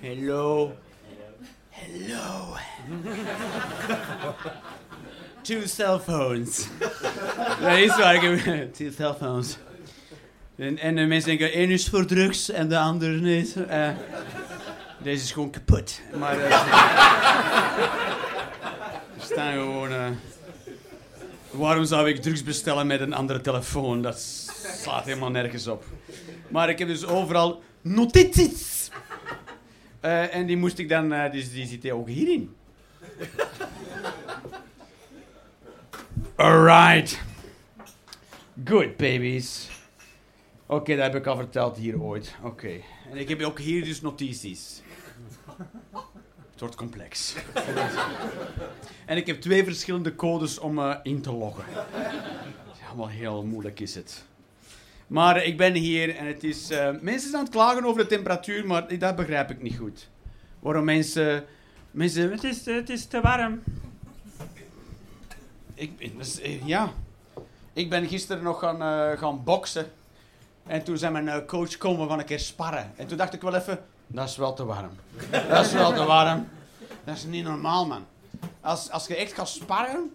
Hello. Hello. Two cell phones. Dat is waar. Ik heb two cell phones. En, en de mensen denken, één is voor drugs en de andere niet. Eh, deze is gewoon kapot. Maar eh, er staan gewoon... eh, waarom zou ik drugs bestellen met een andere telefoon? Dat slaat helemaal nergens op. Maar ik heb dus overal notities. Eh, en die moest ik dan... dus die zitten ook hierin. Alright. Good, babies. Oké, dat heb ik al verteld hier ooit. Oké. En ik heb ook hier dus notities. Het wordt complex. en ik heb twee verschillende codes om eh, in te loggen. Allemaal heel moeilijk is het. Maar ik ben hier en het is... eh, mensen zijn aan het klagen over de temperatuur, maar dat begrijp ik niet goed. Waarom mensen... Mensen... Het is, het is te warm. Ik, dus, eh, ja. Ik ben gisteren nog gaan, eh, gaan boksen. En toen zei mijn coach, kom, we gaan een keer sparren. En toen dacht ik wel even, dat is wel te warm. Dat is wel te warm. Dat is niet normaal, man. Als, als je echt gaat sparren...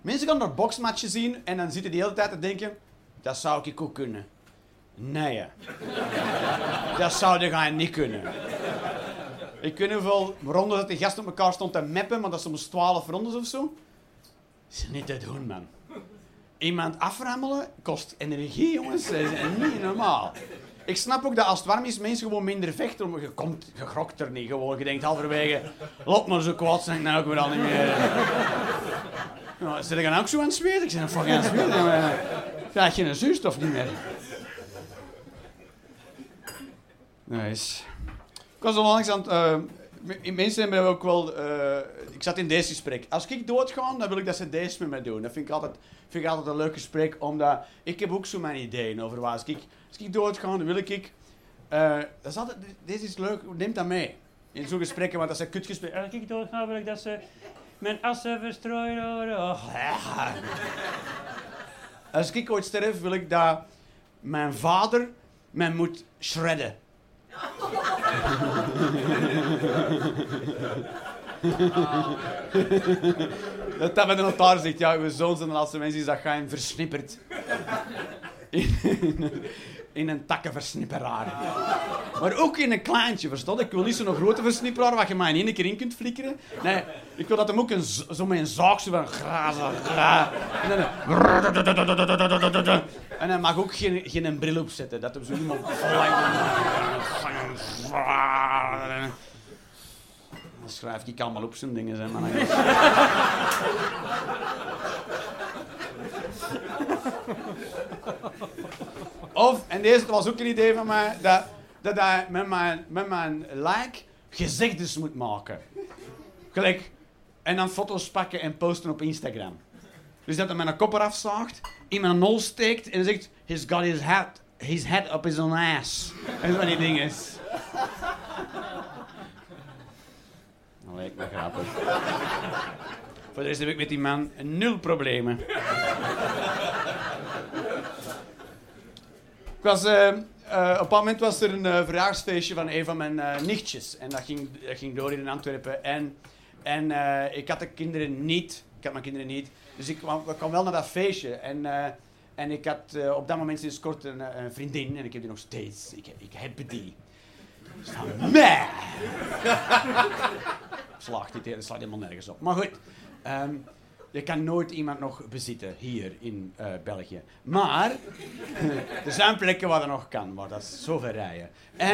Mensen gaan naar boksmatchen zien en dan zitten die de hele tijd te denken... Dat zou ik ook kunnen. Nee. Dat zou je niet kunnen. Ik weet niet hoeveel rondes dat die gast op elkaar stond te meppen, maar dat is soms 12 rondes of zo. Dat is niet te doen, man. Iemand aframmelen kost energie, jongens. Dat is niet normaal. Ik snap ook dat als het warm is, mensen gewoon minder vechten. Maar je komt, je grokt er niet gewoon. Je denkt halverwege, loop maar zo kwaad zijn, nou ik weer al niet meer. Ja, zit ik dan ook zo aan het zweten? Ik ben fucking aan het zweten. Krijg je een zuurstof niet meer? Nice. Ik was al langs aan het... me- mensen hebben ook wel... eh, ik zat in deze gesprek. Als ik doodga, dan wil ik dat ze deze met mij doen. Dat vind ik altijd, vind ik altijd een leuk gesprek, omdat... Ik heb ook zo mijn ideeën over waar. Als ik, als ik dan wil ik... eh, dat is altijd, deze is leuk, neem dat mee. In zo'n gesprekken, want dat zijn kutgesprekken. Als ik doodga, wil ik dat ze mijn assen verstrooien. Oh, ja. Als ik ooit sterf, wil ik dat mijn vader mij moet shredden. dat dat met de notaris zegt, ja, uw zoon zijn de laatste mensen is dat geheim versnipperd. In, een takkenversnipperaar. Maar ook in een kleintje, verstond? Ik wil niet zo'n grote versnipperaar waar je maar in één keer in kunt flikkeren. Nee, ik wil dat hem ook een, zo met een van grazen. gra- En dan... En hij mag ook geen, geen bril opzetten, dat hem zo iemand Dan schrijf ik allemaal op zijn dingen. Of, en deze was ook een idee van mij, dat, dat hij met mijn, met mijn like gezegdes moet maken. Gelijk, en dan foto's pakken en posten op Instagram. Dus dat hij mijn kop eraf zaagt, in mijn nol steekt en zegt: He's got his head, his head up his own ass. En van die dingen. Dat lijkt me grappig. Voor de rest heb ik met die man nul problemen. Was, eh, eh, op een moment was er een eh, verjaarsfeestje van een van mijn nichtjes. En dat ging, dat ging door in Antwerpen. En, en ik had de kinderen niet. Ik had mijn kinderen niet. Dus ik kwam, ik wel naar dat feestje. En, en ik had op dat moment sinds kort een, vriendin. En ik heb die nog steeds. Ik, ik heb die. Van, meh. Slaagt niet, dat helemaal nergens op. Maar goed. ehm, je kan nooit iemand nog bezitten hier in eh, België. Maar er zijn plekken waar dat nog kan, maar dat is zoveel rijden.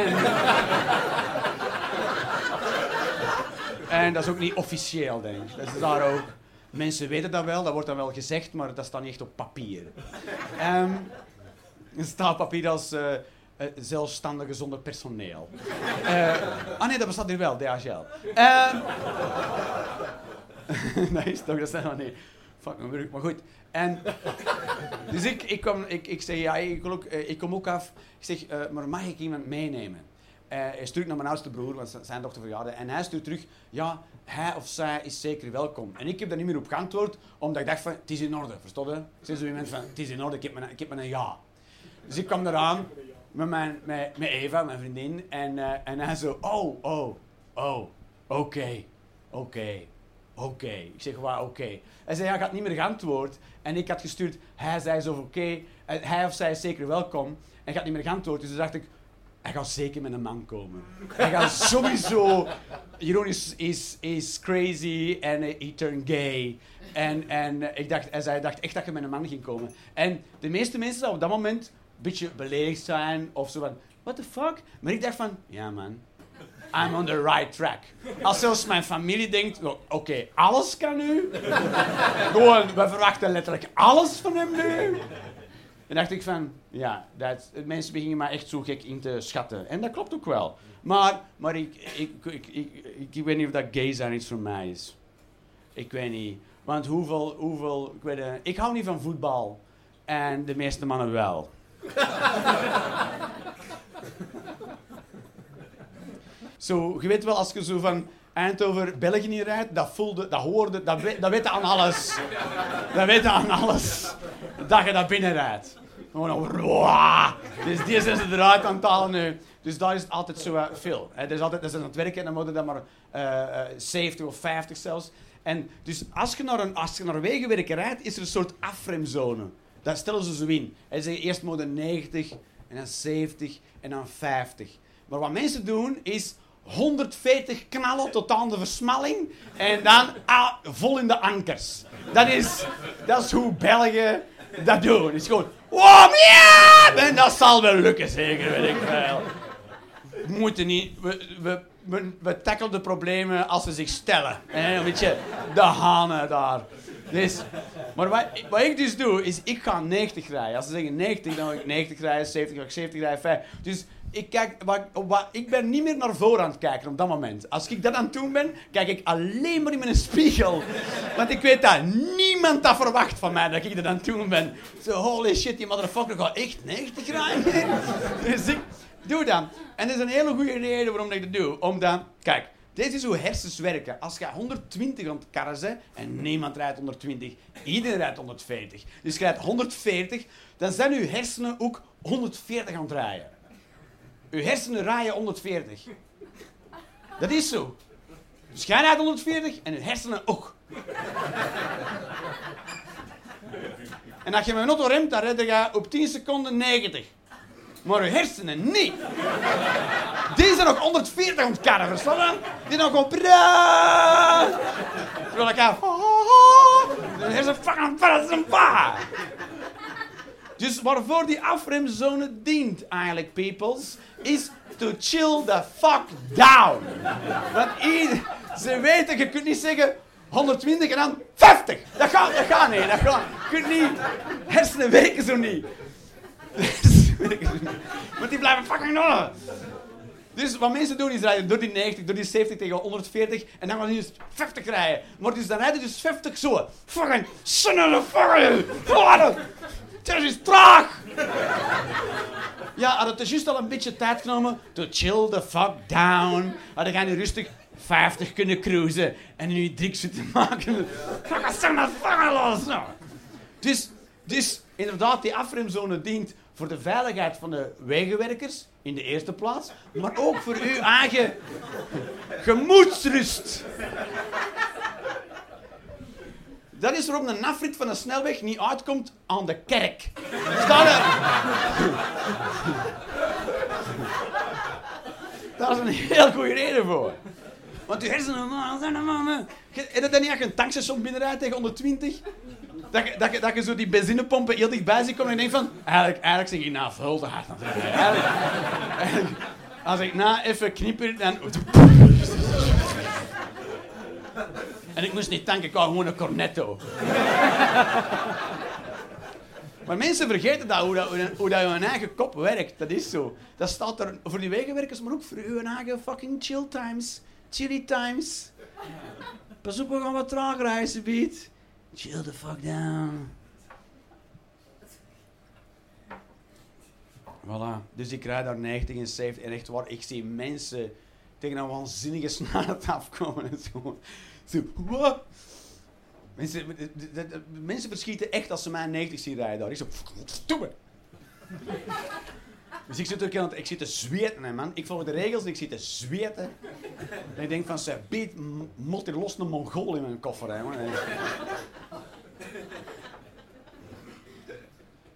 En, dat is ook niet officieel, denk ik. Dat is daar ook. Mensen weten dat wel, dat wordt dan wel gezegd, maar dat staat niet echt op papier. Ehm er staat op papier als eh, eh, zelfstandige zonder personeel. Ah nee, dat bestaat nu wel, DHL. Nee, is toch, dat zijn nog niet. Fuck mijn werk, maar goed. En, dus ik, ik, kom, ik, ik zeg, ja, ik, wil ook, eh, ik kom ook af. Ik zeg, eh, maar mag ik iemand meenemen? Eh, hij stuurt naar mijn oudste broer, want zijn dochter verjaarde. En hij stuurt terug, ja, hij of zij is zeker welkom. En ik heb daar niet meer op geantwoord, omdat ik dacht van, het is in orde, verstond je? Zei zo iemand van, het is in orde, ik heb mijn, ik heb mijn ja. Dus ik kwam eraan met, mijn, met, met Eva, mijn vriendin. En, en hij zo, oh, oh, oh, oké, oké, oké. Ik zeg, waar oké? Hij zei, ja, had niet meer geantwoord. En ik had gestuurd, hij zei zo, oké, hij of zij is zeker welkom. En had niet meer geantwoord, dus toen dacht ik, hij gaat zeker met een man komen. Hij gaat sowieso. Jeroen is, is, is crazy en hij turned gay. En, en ik dacht, en zij dacht echt dat je met een man ging komen. En de meeste mensen zouden op dat moment een beetje beledigd zijn of zo van, what the fuck? Maar ik dacht van, ja man, I'm on the right track. Als zelfs mijn familie denkt, oké, alles kan nu. Gewoon, we verwachten letterlijk alles van hem nu. Dan dacht ik van, ja, dat, mensen beginnen maar echt zo gek in te schatten. En dat klopt ook wel. Maar, maar ik, ik, ik, ik, weet niet of dat gay zijn iets voor mij is. Ik weet niet. Want hoeveel, hoeveel ik, weet, uh, ik hou niet van voetbal. En de meeste mannen wel. Zo, je weet wel, als je zo van Eindhoven, België rijdt, dat voelde, dat hoorde, dat, dat weet aan alles. Dat weet aan alles. Dat je dat binnen rijdt. Gewoon Dus die zijn ze eruit aan het nu. Dus daar is altijd zo uh, veel. Hè. Er is altijd, er zijn aan het werken en dan worden dat maar uh, uh, 70 of 50 zelfs. En dus als je naar een, als je naar een wegenwerker rijdt, is er een soort afremzone. Dat stellen ze zo in. Ze zeggen eerst mode 90 en dan 70 en dan 50. Maar wat mensen doen is 140 knallen tot aan de versmalling en dan ah, vol in de ankers. Dat is, dat is hoe België dat doen. Het is gewoon, wow, ja! En dat zal wel lukken, zeker, weet ik wel. We moeten niet, we, we, we, we de problemen als ze zich stellen. Hè? Weet je, de hanen daar. Dus, maar wat, wat, ik dus doe, is ik ga 90 rijden. Als ze zeggen 90, dan ga ik 90 rijden, 70 ga ik 70 rijden, 5. Dus ik, kijk, ik ben niet meer naar voren aan het kijken op dat moment. Als ik dat aan het doen ben, kijk ik alleen maar in mijn spiegel. Want ik weet dat niemand dat verwacht van mij, dat ik dat aan het doen ben. Holy shit, die motherfucker gaat echt 90 rijden. dus ik doe dat. En dat is een hele goede reden waarom ik dat doe. Omdat, kijk, dit is hoe hersens werken. Als je 120 aan het karren bent, en niemand rijdt 120, iedereen rijdt 140. Dus je rijdt 140, dan zijn je hersenen ook 140 aan het rijden. Uw hersenen rijden 140. Dat is zo. Dus jij rijdt 140 en uw hersenen ook. En als je met een auto remt, dan red je op 10 seconden 90. Maar uw hersenen niet. Die zijn nog 140 aan het karren, verstaan? Die nog gewoon... Terwijl ik ga... De hersenen fucking... Dus waarvoor die afremzone dient eigenlijk, peoples, is to chill the fuck down. Want ieder, ze weten, je kunt niet zeggen 120 en dan 50. Dat gaat, dat gaat niet. Dat gaat. Je kunt niet. Hersenen werken zo niet. Maar die blijven fucking nog. Dus wat mensen doen is rijden door die 90, door die 70 tegen 140 en dan gaan ze dus 50 rijden. Maar dus dan rijden dus 50 zo. Fucking son of fucking. Het is traag! Ja, had dus juist al een beetje tijd genomen to chill the fuck down. Hadden gaan nu rustig 50 kunnen cruisen en nu drie zitten maken. Ga zeg maar vangen los nou. Dus, dus inderdaad, die afremzone dient voor de veiligheid van de wegenwerkers in de eerste plaats, maar ook voor uw eigen gemoedsrust. Dat is waarom de nafrit van de snelweg niet uitkomt aan de kerk. Staan er? Daar is een heel goede reden voor. Want je hersenen... Heb je dat niet als je een tankstation binnenrijdt tegen 120? Dat je, dat, je, dat je zo die benzinepompen heel dichtbij ziet komen en denkt van... Eigenlijk, eigenlijk zeg je nou veel. Eigenlijk, eigenlijk, als ik na even knipper, dan... En ik moest niet tanken, ik wou gewoon een cornetto. maar mensen vergeten dat, hoe, dat, hoe dat je eigen kop werkt. Dat is zo. Dat staat er voor die wegenwerkers, maar ook voor uw eigen fucking chill times. Chilly times. Pas op, we gaan wat trager reizen, Piet. Chill the fuck down. Voilà. Dus ik rijd daar 90 en 70 en echt waar, ik zie mensen tegen een waanzinnige snelheid afkomen en zo. Zo, wat? Mensen, mensen verschieten echt als ze mij 90 zien rijden daar. Ik zo. Dus ik zit ook aan ik zit te zweten, hè, man. Ik volg de regels en ik zit te zweten. En ik denk van, ze biedt mot er los een mongool in mijn koffer, hè, man.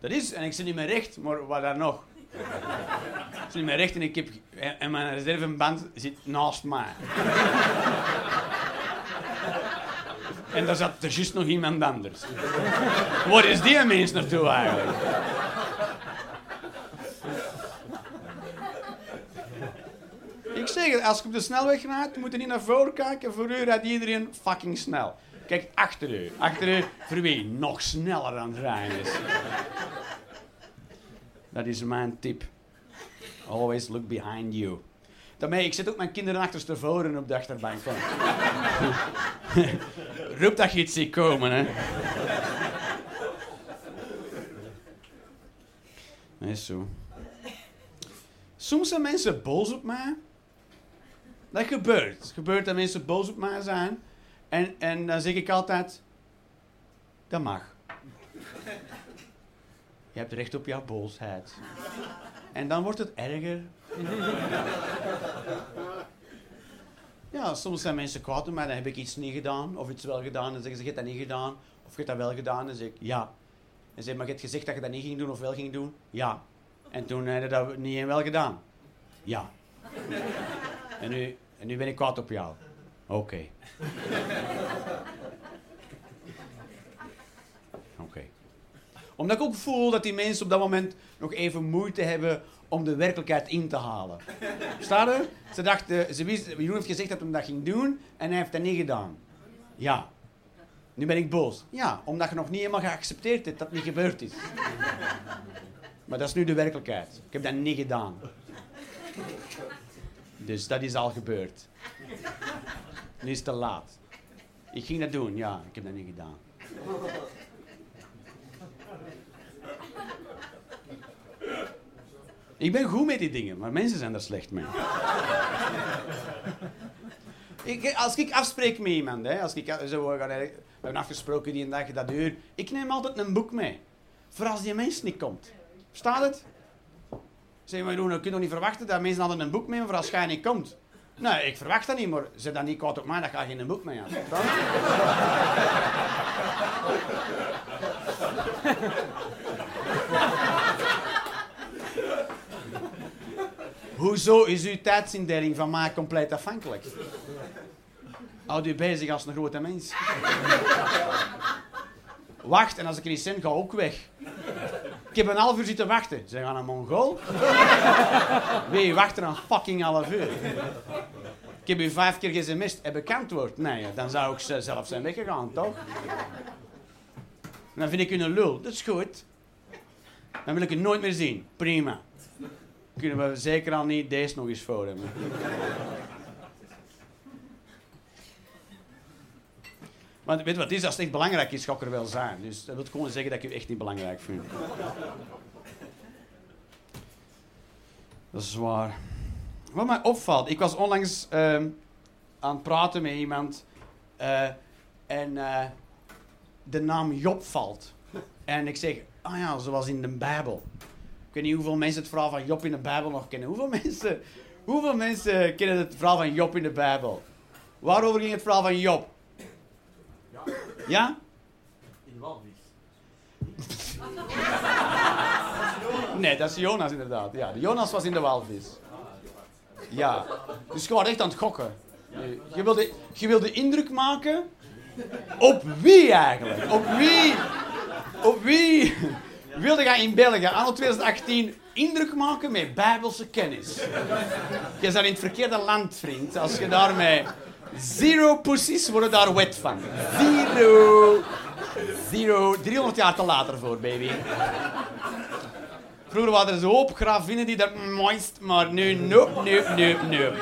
Dat is, en ik zit niet meer recht, maar wat dan nog? Ik zit niet meer recht en ik heb, en mijn reserveband zit naast mij. En daar zat er juist nog iemand anders. Waar is die mens naartoe eigenlijk? Ik zeg het, als je op de snelweg rijdt, moet je niet naar voren kijken. Voor u rijdt iedereen fucking snel. Kijk achter u. Achter u, voor wie nog sneller aan het rijden is. Dat is mijn tip. Always look behind you. Daarmee, ik zet ook mijn kinderen achterstevoren op de achterbank. Roep dat je iets ziet komen, hè. Is zo. Soms zijn mensen boos op mij. Dat gebeurt. Het gebeurt dat mensen boos op mij zijn. En, en dan zeg ik altijd: Dat mag. Je hebt recht op jouw boosheid. En dan wordt het erger. Ja, soms zijn mensen kwaad op mij, dan heb ik iets niet gedaan, of iets wel gedaan, en zeggen ze, je hebt dat niet gedaan, of je hebt dat wel gedaan, en dan zeg ik, ja. En zeg maar je hebt gezegd dat je dat niet ging doen, of wel ging doen? Ja. En toen heb je dat niet en wel gedaan? Ja. En nu, en nu ben ik kwaad op jou? Oké. Oké. Omdat ik ook voel dat die mensen op dat moment nog even moeite hebben om de werkelijkheid in te halen. Staat er? Ze dachten, ze wist, Jeroen heeft gezegd dat hij dat ging doen en hij heeft dat niet gedaan. Ja. Nu ben ik boos. Ja, omdat je nog niet helemaal geaccepteerd hebt dat het niet gebeurd is. Maar dat is nu de werkelijkheid. Ik heb dat niet gedaan. Dus dat is al gebeurd. Nu is het te laat. Ik ging dat doen, ja, ik heb dat niet gedaan. Ik ben goed met die dingen, maar mensen zijn er slecht mee. ik, als ik afspreek met iemand, hè, als ik zo, we hebben afgesproken die een dag dat uur, ik neem altijd een boek mee. Voor als die mens niet komt. Staat het? Zeg maar, Jeroen, je kunt nog niet verwachten dat mensen altijd een boek mee voor als jij niet komt. Nee, ik verwacht dat niet, maar ze dan niet kwaad op mij, dat ga je geen boek mee aan. Hoezo is uw tijdsindeling van mij compleet afhankelijk? Houd u bezig als een grote mens. Wacht, en als ik niet zin, ga ook weg. Ik heb een half uur zitten wachten. Ze gaan een Mongool. Wie wacht er een fucking half uur? Ik heb u vijf keer gesmist. Heb ik antwoord? Nee, dan zou ik zelf zijn weggegaan, toch? dan vind ik u een lul. Dat is goed. Dan wil ik u nooit meer zien. Prima kunnen we zeker al niet deze nog eens voor hebben. Want weet wat het is? Als het echt belangrijk is, ga ik er wel zijn. Dus dat wil gewoon zeggen dat ik je echt niet belangrijk vind. Dat is waar. Wat mij opvalt, ik was onlangs ehm, aan het praten met iemand uh, en uh, de naam Job valt. En ik zeg, ah ja, zoals in de Bijbel. Ik weet niet hoeveel mensen het verhaal van Job in de Bijbel nog kennen. Hoeveel mensen, hoeveel mensen kennen het verhaal van Job in de Bijbel? Waarover ging het verhaal van Job? Ja? ja? In de walvis. nee, dat is Jonas inderdaad. Ja, Jonas was in de walvis. Ja, dus je was echt aan het gokken. Je wilde, je wilde indruk maken op wie eigenlijk? Op wie? Op wie? Wilde jij in België anno 2018 indruk maken met bijbelse kennis. Je bent in het verkeerde land, vriend. Als je daarmee... Zero pussies worden daar wet van. Zero. Zero. 300 jaar te later voor, baby. Vroeger waren er zo hoop gravinnen die dat moist, maar nu, nope, nope, nope, nope.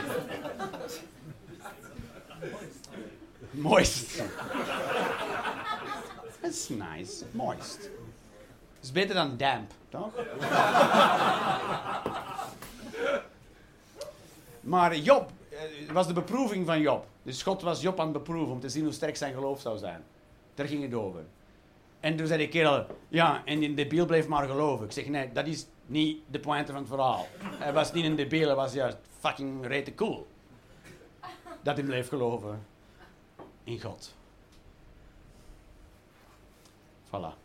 Moist. That's nice. Moist is beter dan damp, toch? maar Job, het eh, was de beproeving van Job. Dus God was Job aan het beproeven om te zien hoe sterk zijn geloof zou zijn. Daar ging het over. En toen zei die kerel, ja, en in de Bijbel bleef maar geloven. Ik zeg, nee, dat is niet de pointe van het verhaal. Hij was niet een debiel, hij was juist fucking rete cool. Dat hij bleef geloven in God. Voilà.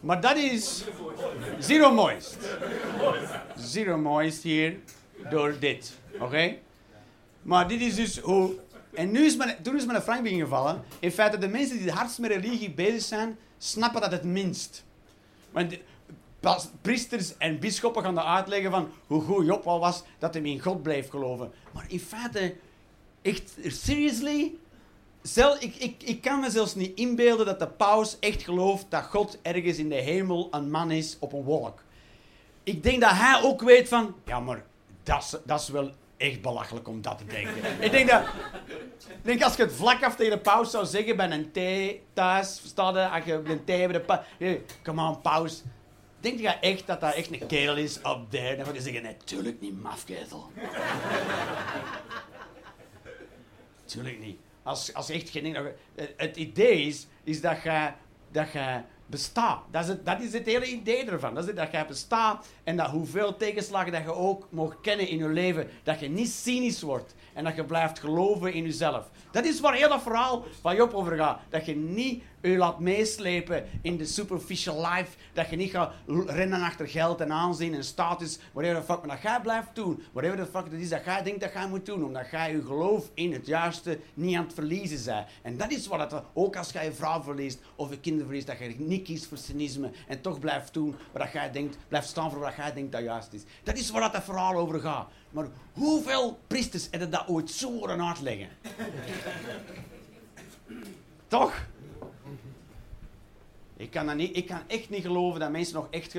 Maar dat is zero moist. Zero moist hier door dit. Oké? Maar dit is dus hoe. En nu is mijn, toen is mijn Frank ingevallen. In feite, de mensen die het hardst met religie bezig zijn, snappen dat het minst. Want priesters en bisschoppen gaan dat uitleggen van hoe goed Job al was dat hij in God bleef geloven. Maar in feite, echt, seriously, Zel, ik, ik, ik kan me zelfs niet inbeelden dat de paus echt gelooft dat God ergens in de hemel een man is op een wolk. Ik denk dat hij ook weet van, ja maar dat is, dat is wel echt belachelijk om dat te denken. ik denk dat, ik denk als je het vlak af tegen de paus zou zeggen bij een thee thuis, er, als je een thee bij de paus, come on paus. Denk je echt dat dat echt een kerel is up there? Dan ga je zeggen, natuurlijk niet mafketel. Tuurlijk niet. Als, als echt geen ding- het, idee is, is dat je, dat je bestaat. Dat is, het, dat is het hele idee ervan. Dat is dat je bestaat en dat hoeveel tegenslagen dat je ook mag kennen in je leven, dat je niet cynisch wordt en dat je blijft geloven in jezelf. Dat is waar heel dat verhaal van Job over gaat. Dat je niet je laat meeslepen in de superficial life. Dat je niet gaat rennen achter geld en aanzien en status. Whatever the fuck. Maar dat jij blijft doen. Whatever the fuck het is dat jij denkt dat jij moet doen. Omdat jij je geloof in het juiste niet aan het verliezen bent. En dat is wat het, ook als jij je vrouw verliest of je kinderen verliest. Dat je niet kiest voor cynisme. En toch blijft doen wat jij denkt. Blijft staan voor wat jij denkt dat juist is. Dat is waar dat verhaal over gaat. Maar hoeveel priesters hebben dat ooit zo horen uitleggen? Toch? Ik kan, dat niet, ik kan echt niet geloven dat mensen nog echt...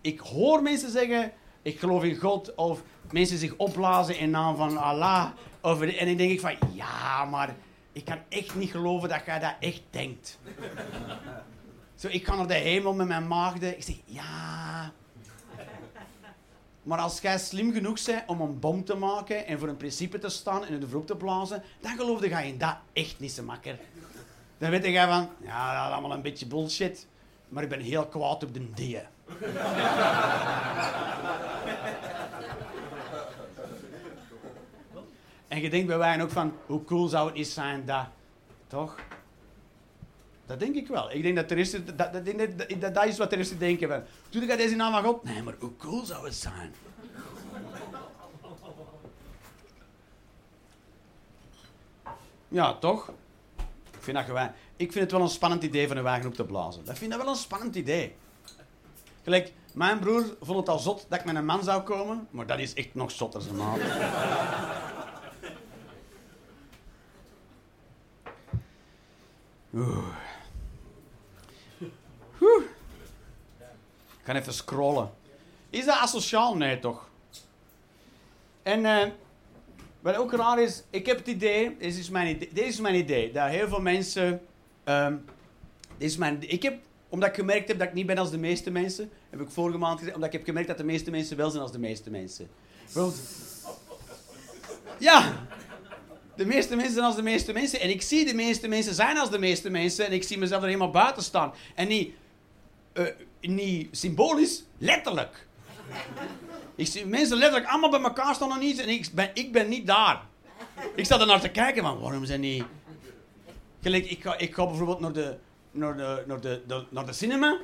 Ik hoor mensen zeggen, ik geloof in God, of mensen zich opblazen in naam van Allah. Of, en dan denk ik van, ja, maar ik kan echt niet geloven dat jij dat echt denkt. Zo, ik ga naar de hemel met mijn maagden. Ik zeg, ja... Maar als jij slim genoeg bent om een bom te maken en voor een principe te staan en de vroeg te blazen, dan geloofde jij in dat echt niet, zo makker. Dan weet jij van, ja, dat is allemaal een beetje bullshit, maar ik ben heel kwaad op de dië. en je denkt bij wij ook van, hoe cool zou het niet zijn dat, toch? Dat denk ik wel. Ik denk dat, er dat, dat, dat, dat, is wat er is te denken van. Doe ik deze naam van God? Nee, maar hoe cool zou het zijn? Ja, toch? Ik vind, dat gewijn. ik vind het wel een spannend idee van een wagen op te blazen. Dat vind ik wel een spannend idee. Gelijk, mijn broer vond het al zot dat ik met een man zou komen, maar dat is echt nog zotter zijn. Oeh. Ik ga even scrollen. Is dat asociaal? Nee, toch? En eh, wat ook raar is, ik heb het idee, dit is mijn idee, dit is mijn idee dat heel veel mensen. ehm, dit is mijn, ik heb, omdat ik gemerkt heb dat ik niet ben als de meeste mensen, heb ik vorige maand gezegd, omdat ik heb gemerkt dat de meeste mensen wel zijn als de meeste mensen. Ja, de meeste mensen zijn als de meeste mensen. En ik zie de meeste mensen zijn als de meeste mensen. En ik zie mezelf er helemaal buiten staan. En niet, eh, niet symbolisch, letterlijk. Ik zie mensen letterlijk allemaal bij elkaar staan en iets. En ik ben, ik ben niet daar. Ik sta er naar te kijken, van waarom zijn die... Gelijk, ik ga, ik ga bijvoorbeeld naar de, naar, de, naar, de, naar de cinema.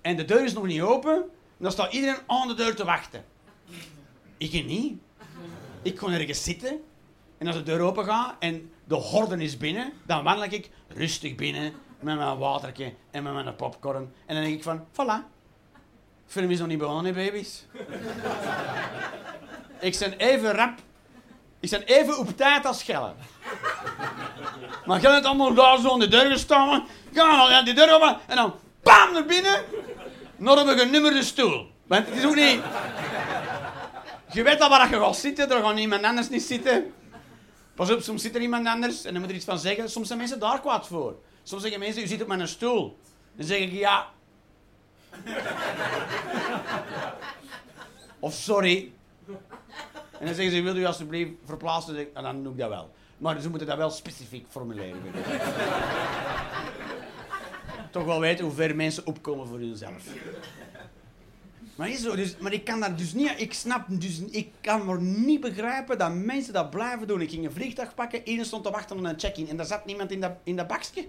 En de deur is nog niet open. En dan staat iedereen aan de deur te wachten. Ik niet. Ik kon ergens zitten. En als de deur open gaat en de horde is binnen, dan wandel ik rustig binnen met mijn watertje en met mijn popcorn. En dan denk ik van, voilà. Film is nog niet begonnen, baby's. ik ben even rap. Ik ben even op tijd als schellen. Maar gaan het allemaal daar zo aan de deur staan. Gaan al ja, die deur open en dan bam naar binnen. Nog een nummerde stoel. Want het is ook niet... Je weet al waar je gaat zitten, er gaat niemand anders niet zitten. Pas op, soms zit er iemand anders en dan moet er iets van zeggen. Soms zijn mensen daar kwaad voor. Soms zeggen mensen, u zit op mijn stoel. Dan zeg ik, ja. of sorry. En dan zeggen ze, wil u alsjeblieft verplaatsen? Ik, "Ah, dan doe ik dat wel. Maar ze moeten dat wel specifiek formuleren. toch wel weten hoe ver mensen opkomen voor hunzelf. Maar, is zo, dus, maar ik kan dat dus niet, ik snap, dus ik kan maar niet begrijpen dat mensen dat blijven doen. Ik ging een vliegtuig pakken, één stond te wachten op een check-in en daar zat niemand in dat, in dat bakje.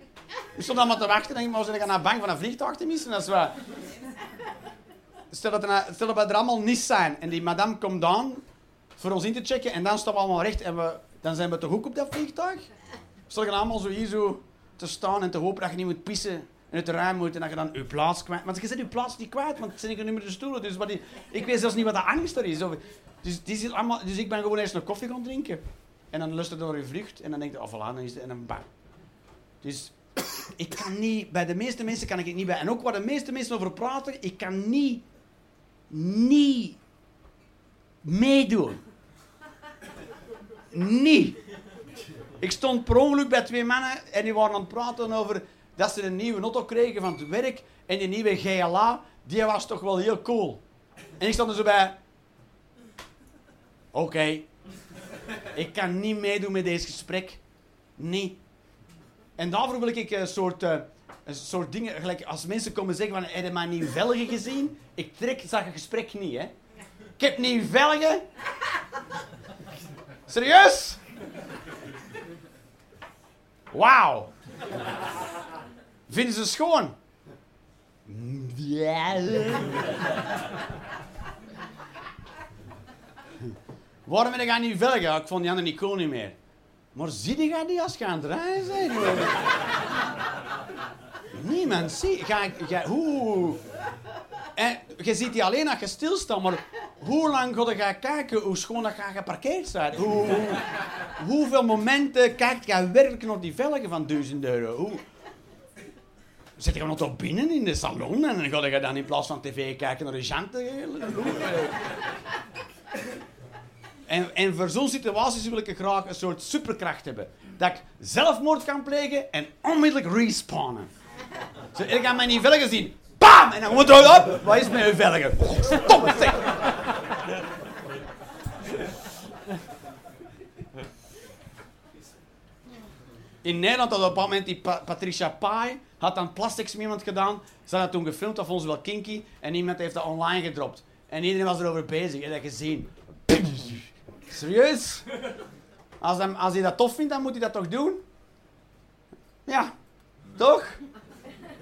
We stonden allemaal te wachten en ik moest naar bang van een vliegtuig te missen. Dat is waar. Stel dat, er, allemaal niet zijn en die madame komt dan voor ons in te checken en dan staan we allemaal recht en we, dan zijn we toch ook op dat vliegtuig? We staan allemaal zo hier zo te staan en te hopen dat je niet moet pissen in het ruim moet en dat je dan je plaats kwijt. Want je zet je plaats niet kwijt, want het zijn meer de stoelen. Dus wat die, ik weet zelfs niet wat de angst er is. Of, dus, die zit allemaal, dus ik ben gewoon eerst een koffie gaan drinken. En dan lust het door je vlucht. En dan denk je, oh voilà, dan is het, en dan bang. Dus ik kan niet, bij de meeste mensen kan ik het niet bij. En ook waar de meeste mensen over praten, ik kan niet, niet meedoen. Niet. Ik stond per ongeluk bij twee mannen en die waren aan het praten over dat ze een nieuwe auto kregen van het werk. En die nieuwe GLA, die was toch wel heel cool. En ik stond er zo bij... Oké. Ik kan niet meedoen met deze gesprek. Nee. En daarvoor wil ik een soort, uh, een soort dingen... Gelijk als mensen komen zeggen van... Heb je maar nieuw velgen gezien? Ik trek een gesprek niet, hè. Ik heb nieuw velgen. Serieus? Wauw. Vinden ze schoon? Ja. Waarom ben ik aan niet velgen? Ik vond die andere niet cool niet meer. Maar zie je die als je aan het rijden zijn? Niemand zie ga, ga, hoe. En je ziet die alleen als je stilstaat, maar hoe lang ga je kijken hoe schoon dat je geparkeerd staat? Hoe, hoeveel momenten kijkt je werkelijk naar die velgen van 1000 euro? Hoe, Zit je gewoon toch binnen in de salon en dan ga je dan in plaats van tv kijken naar de janten? En, en voor zo'n situaties wil ik graag een soort superkracht hebben. Dat ik zelfmoord kan plegen en onmiddellijk respawnen. Zo, ik ga mijn velgen zien. Bam! En dan moet er op. Wat is mijn velgen? Stop het, zeg! In Nederland had op een moment die Patricia Pai had dan plastics met iemand gedaan. Ze hadden toen gefilmd, dat vond ze wel kinky. En iemand heeft dat online gedropt. En iedereen was erover bezig. En dat gezien. Serieus? Als als hij dat tof vindt, dan moet hij dat toch doen? Ja, toch?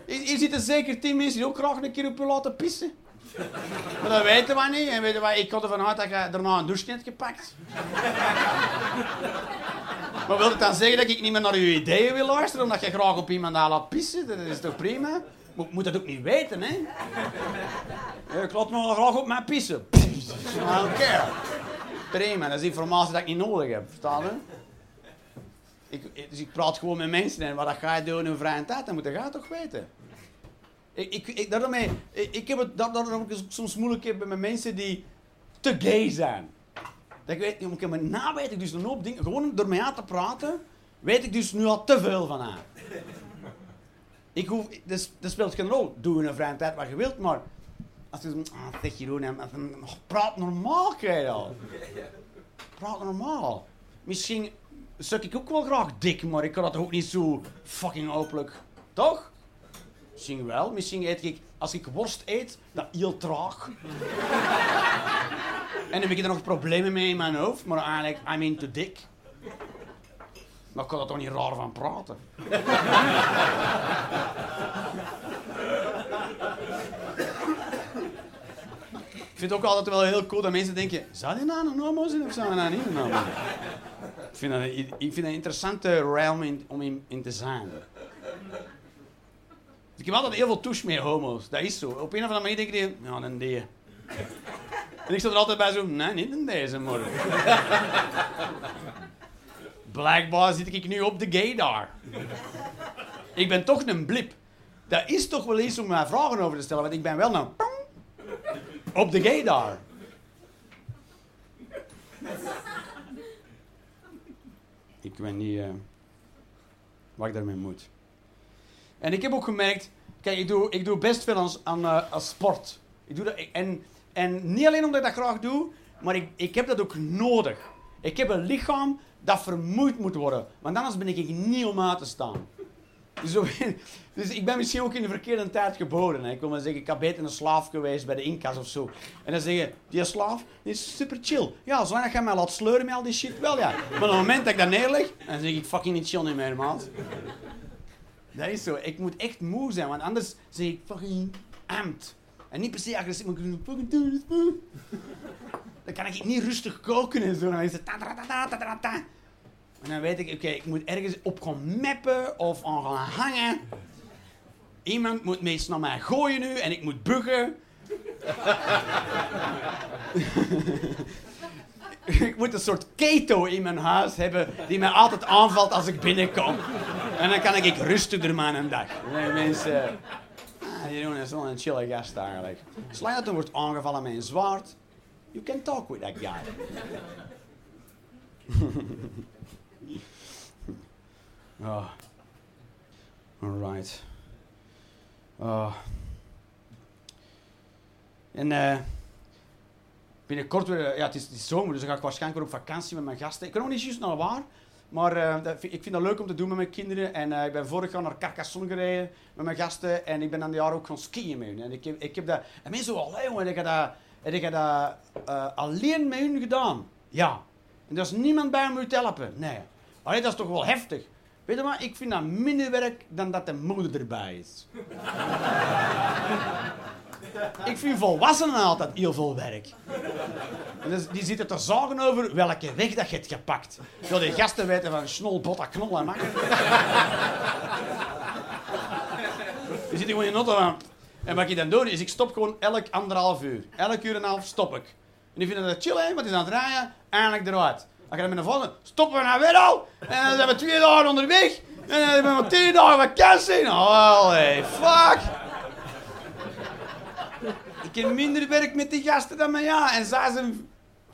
Hier zitten zeker tien mensen die ook graag een keer op je laten pissen. Maar dat weten we niet. En weten we, ik ga ervan uit dat je daarna een douche hebt gepakt. Maar wil het dan zeggen dat ik niet meer naar uw ideeën wil luisteren omdat je graag op iemand aan laat pissen? Dat is toch prima? Ik moet dat ook niet weten, hè? Ik laat me graag op mij pissen. Oké. Dat is informatie dat ik niet nodig heb, verstaan? Ik, dus ik praat gewoon met mensen en wat ga je doen in een vrije tijd, dan moet je toch weten. Ik, ik, ik, ik, heb het soms moeilijk met mensen die te gay zijn. Dat ik weet, ik maar na weet ik dus een hoop dingen. Gewoon door mij aan te praten, weet ik dus nu al te veel van haar. Ik hoef, dus, dat speelt geen rol. Doe in een vrije tijd wat je wilt, maar als je ah, zeg Jeroen, praat normaal, al. Praat normaal. Misschien stuk ik ook wel graag dik, maar ik kan dat ook niet zo fucking openlijk. Toch? Misschien wel. Misschien eet ik, als ik worst eet, dat heel traag. en dan heb ik er nog problemen mee in mijn hoofd, maar eigenlijk, I'm into dik. Maar ik kan er toch niet raar van praten. ik vind het ook altijd wel heel cool dat mensen denken: zou die nou een homo zijn of zou die nou niet een homo zijn? Ik vind dat, een interessante realm om in, in te zijn. Ik heb altijd heel veel touche met homo's. Dat is zo. Op een of andere manier denk ik, ja, een die. En ik sta er altijd bij zo, nee, niet in deze morgen. Blijkbaar zit ik nu op de gaydar. Ik ben toch een blip. Dat is toch wel iets om mij vragen over te stellen, want ik ben wel een... Op de gaydar. Ik weet niet uh, wat ik daarmee moet. En ik heb ook gemerkt, kijk, ik doe, ik doe best veel aan, aan, uh, sport. Ik doe dat, en, en niet alleen omdat ik dat graag doe, maar ik, ik heb dat ook nodig. Ik heb een lichaam dat vermoeid moet worden, want anders ben ik niet om uit te staan. Dus ik ben misschien ook in de verkeerde tijd geboren. Hè. Ik wil maar zeggen, ik heb beter een slaaf geweest bij de Inca's of zo. En dan zeggen, die slaaf is super chill. Ja, zolang je mij laat sleuren met al die shit, wel ja. Maar op het moment dat ik dat neerleg, dan zeg ik fucking niet chill niet meer, maat. Dat is zo. Ik moet echt moe zijn, want anders zeg ik fucking amped. En niet per se agressief, maar ik doen. Dan kan ik niet rustig koken en zo. Dan is het ta ta ta ta ta ta. En dan weet ik, oké, ik moet ergens op gaan mappen of aan gaan hangen. Iemand moet meestal naar mij gooien nu en ik moet buggen. ik moet een soort keto in mijn huis hebben die mij altijd aanvalt als ik binnenkom. En dan kan ik rustiger maar een dag. Nee, mensen, ah, die doen is wel een chille gast eigenlijk. Zolang dat er wordt aangevallen met een zwaard, you can talk with that guy. oh. Alright. Oh. En eh binnenkort weer, ja, het is, het zomer, dus dan ga ik waarschijnlijk weer op vakantie met mijn gasten. Ik weet nog niet juist naar waar, maar eh, ik vind dat leuk om te doen met mijn kinderen. En eh, ik ben vorig jaar naar Carcassonne gereden met mijn gasten en ik ben die jaar ook gaan skiën met hun. En ik heb, ik heb dat, en mensen zo, allee jongen, heb je dat, heb je dat eh, alleen met hun gedaan? Ja. En er is niemand bij om u te helpen? Nee. Allee, dat is toch wel heftig. Weet je wat, ik vind dat minder werk dan dat de moeder erbij is. Ik vind volwassenen altijd heel veel werk. Dus die zitten te zagen over welke weg dat je hebt gepakt. Wil die gasten weten van snol, botta, knol en makker. Die zitten gewoon in de auto. En wat ik dan doe, is ik stop gewoon elk anderhalf uur. Elk uur en een half stop ik. En die vinden dat chill, hè, want die is aan het rijden. Eindelijk eruit. Dan gaan we naar voren, stoppen we naar weer al. En dan zijn we twee dagen onderweg. En dan hebben we tien dagen vakantie. Oh, hey, fuck. Ik heb minder werk met die gasten dan met ja. En zij zijn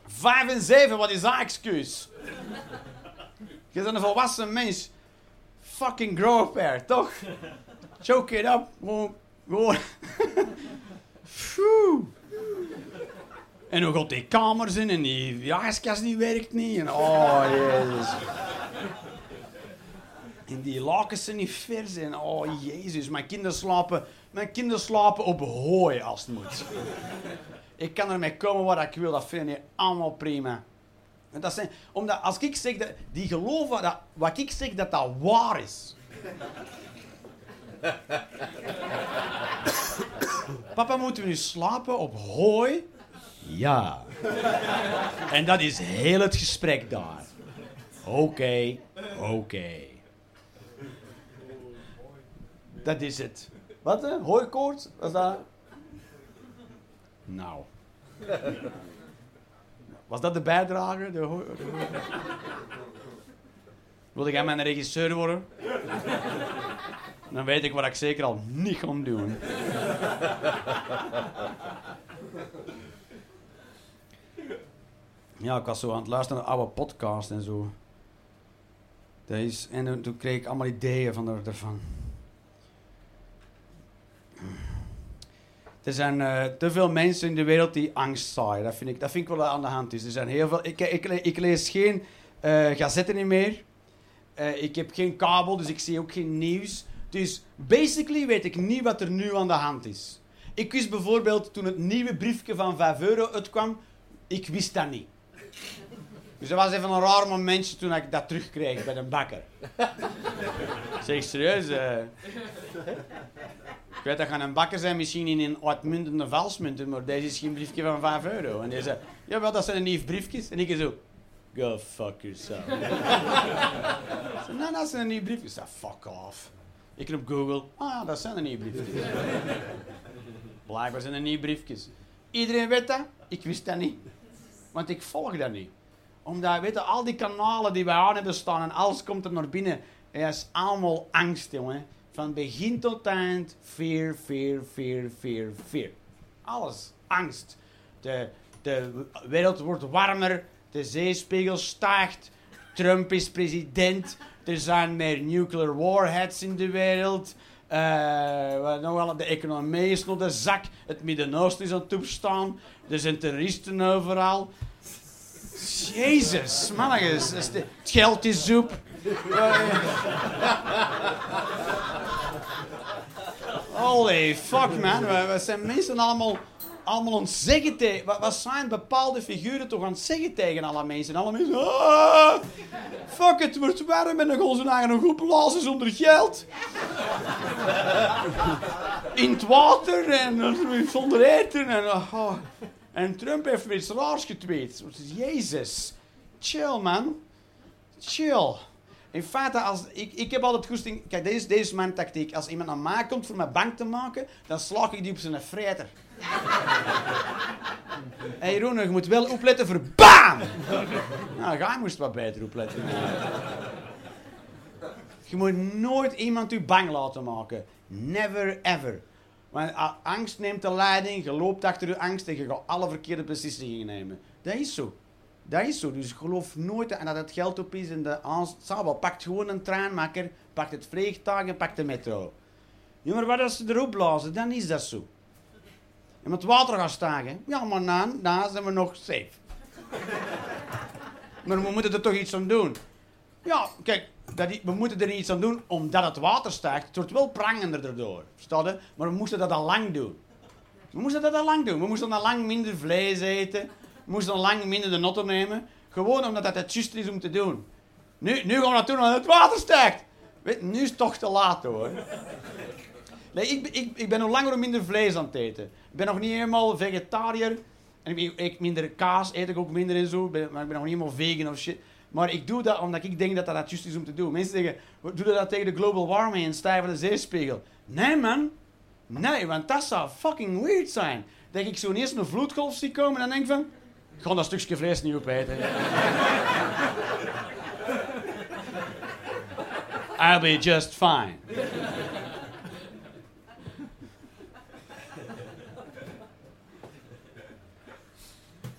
vijf en zeven. Wat is dat excuus? Je bent een volwassen mens. Fucking grow up toch? Choke it up. Gewoon. gewoon. En hoe gaat die kamers in en die jaaskast die werkt niet. En oh, jezus. En die lakens zijn niet vers. En oh, jezus. Mijn kinderen slapen, mijn kinderen slapen op hooi als het moet. Ik kan ermee komen waar ik wil. Dat vind ik allemaal prima. Dat zijn, omdat als ik zeg dat... Die geloven dat wat ik zeg dat dat waar is. Papa, moeten we nu slapen op hooi? Ja. En dat is heel het gesprek daar. Oké, oké. Dat is het. Wat, hè? Hooikoorts? Was dat? Nou. Was dat de bijdrage? De hooi- de jij mijn regisseur worden? Dan weet ik wat ik zeker al niet ga doen. Ja, ik was zo aan het luisteren naar oude podcast en zo. Is, en toen- kreeg ik allemaal ideeën van er, ervan. Er zijn eh, te veel mensen in de wereld die angst zaaien. Dat vind ik, dat vind ik wel aan de hand is. Er zijn heel veel, ik, ik, ik lees geen eh gazetten meer. Eh, ik heb geen kabel, dus ik zie ook geen nieuws. Dus basically weet ik niet wat er nu aan de hand is. Ik wist bijvoorbeeld toen het nieuwe briefje van 5 euro uitkwam, ik wist dat niet. Dus dat was even een raar momentje toen ik dat terugkreeg bij de bakker. zeg serieus, eh. Ik weet dat gaan een bakker zijn misschien in een uitmuntende valsmunten, maar deze is geen briefje van 5 euro. En die zei, jawel, dat zijn nieuwe briefjes. En ik zo, go fuck yourself. Nee, dat zijn nieuwe briefjes. Ik zei, fuck off. Ik op Google, ah, dat zijn de nieuwe briefjes. Blijkbaar zijn er nieuwe briefjes. Iedereen weet dat, ik wist dat niet. Want ik volg dat niet. Omdat, weet je, al die kanalen die wij aan hebben staan en alles komt er naar binnen. Het is allemaal angst, jongen. Van begin tot eind, fear, fear, fear, fear, fear. Alles, angst. De, de wereld wordt warmer, de zeespiegel stijgt, Trump is president, er zijn meer nuclear warheads in de wereld. eh, wat nog de economie is nog de zak, het Midden-Oosten is aan het opstaan, er zijn terroristen overal. Jezus, mannetjes, het geld is op. Holy fuck, man. We, zijn mensen allemaal, allemaal het zeggen tegen... Wat, zijn bepaalde figuren toch aan het zeggen tegen alle mensen? Alle mensen... "Ah, fuck, het wordt warm en dan gaan ze naar een groep blazen zonder geld. In het water en zonder eten. En, oh. En Trump heeft weer iets raars getweet. Jezus. Chill, man. Chill. In feite, als, ik, ik heb altijd goesting... Kijk, deze, deze is mijn tactiek. Als iemand naar mij komt voor mij bang te maken, dan slag ik die op zijn freter. Hé hey, Jeroen, je moet wel opletten voor BAM! Nou, jij moest wat beter opletten. Je moet nooit iemand u bang laten maken. Never ever. Want angst neemt de leiding, je loopt achter je angst en je gaat alle verkeerde beslissingen nemen. Dat is zo. Dat is zo. Dus geloof nooit en dat het geld op is en de aanstabel. Pakt gewoon een treinmaker, pakt het vliegtuig en pakt de metro. Ja, maar wat als ze erop blazen, dan is dat zo. En met water gaan stijgen. Ja, maar dan, dan zijn we nog safe. maar we moeten er toch iets aan doen. Ja, kijk, dat, we moeten er iets aan doen omdat het water stijgt. Het wordt wel prangender erdoor? Maar we moesten dat al lang doen. We moesten dat al lang doen. We moesten al lang minder vlees eten. We moesten al lang minder de notten nemen. Gewoon omdat dat het juist is om te doen. Nu, nu gaan we dat doen omdat het water stijgt. Weet, nu is het toch te laat hoor. Nee, ik, ik, ik ben nog langer minder vlees aan het eten. Ik ben nog niet helemaal vegetariër. En ik, ik minder kaas eet ik ook minder en zo. Maar ik ben nog niet helemaal vegan of shit. Maar ik doe dat omdat ik denk dat dat juist is om te doen. Mensen zeggen, "Wat doe dat tegen de global warming en stijgende zeespiegel? Nee man. Nee, want dat zou fucking weird zijn. Dat ik zo eerst een vloedgolf zie komen en denk van... Ik ga dat stukje vlees niet opeten. I'll be just fine.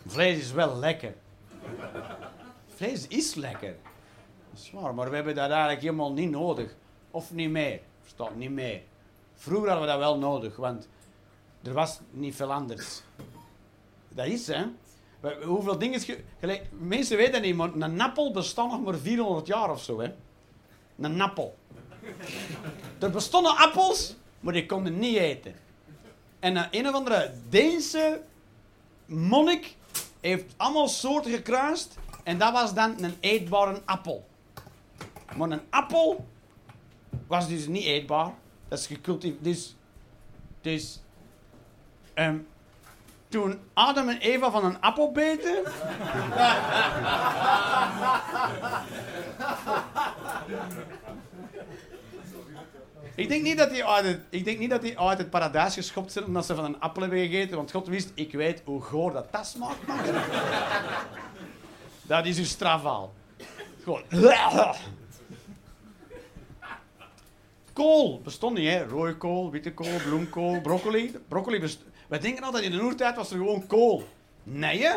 Vlees is wel lekker. Vlees is lekker. Dat is waar, maar we hebben dat eigenlijk helemaal niet nodig. Of niet meer. Verstaat, niet meer. Vroeger hadden we dat wel nodig, want er was niet veel anders. Dat is, hè. Hoeveel dingen... gelijk, mensen weten dat niet, maar een appel bestaat nog maar 400 jaar of zo, hè. Een appel. Er bestonden appels, maar die konden niet eten. En een, een of andere Deense monnik heeft allemaal soorten gekruist en dat was dan een eetbare appel. Maar een appel was dus niet eetbaar. Dat is gecultiveerd. Dus, dus ehm, toen Adam en Eva van een appel beten. Ik denk, niet dat die uit het, ik denk niet dat die het paradijs geschopt zijn omdat ze van een appel hebben gegeten. Want God wist, ik weet hoe goor dat dat smaakt. Dat is uw straf al. Gewoon. Kool bestond niet, hè? Rode kool, witte kool, bloemkool, broccoli. broccoli denken altijd in de oertijd was er gewoon kool. Nee, hè?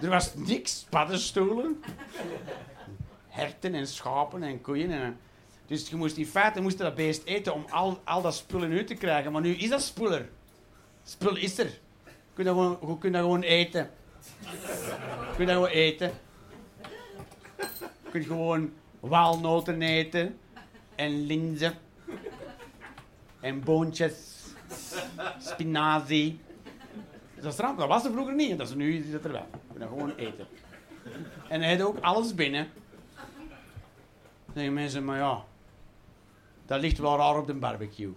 Er was niks. Paddenstoelen, herten en schapen en koeien. En... Dus je moest in feite moest dat beest eten om al, al dat spullen uit te krijgen. Maar nu is dat spul er. Spul is er. Je kunt dat je kunt dat gewoon eten. Je kunt dat gewoon eten. Je kunt gewoon walnoten eten. En linzen. En boontjes. Spinazie. Dat, dat was er vroeger niet. Dat is nu is het er wel. Je kunt gewoon eten. En hij had ook alles binnen. Dan zeggen mensen, maar ja, dat ligt wel raar op de barbecue.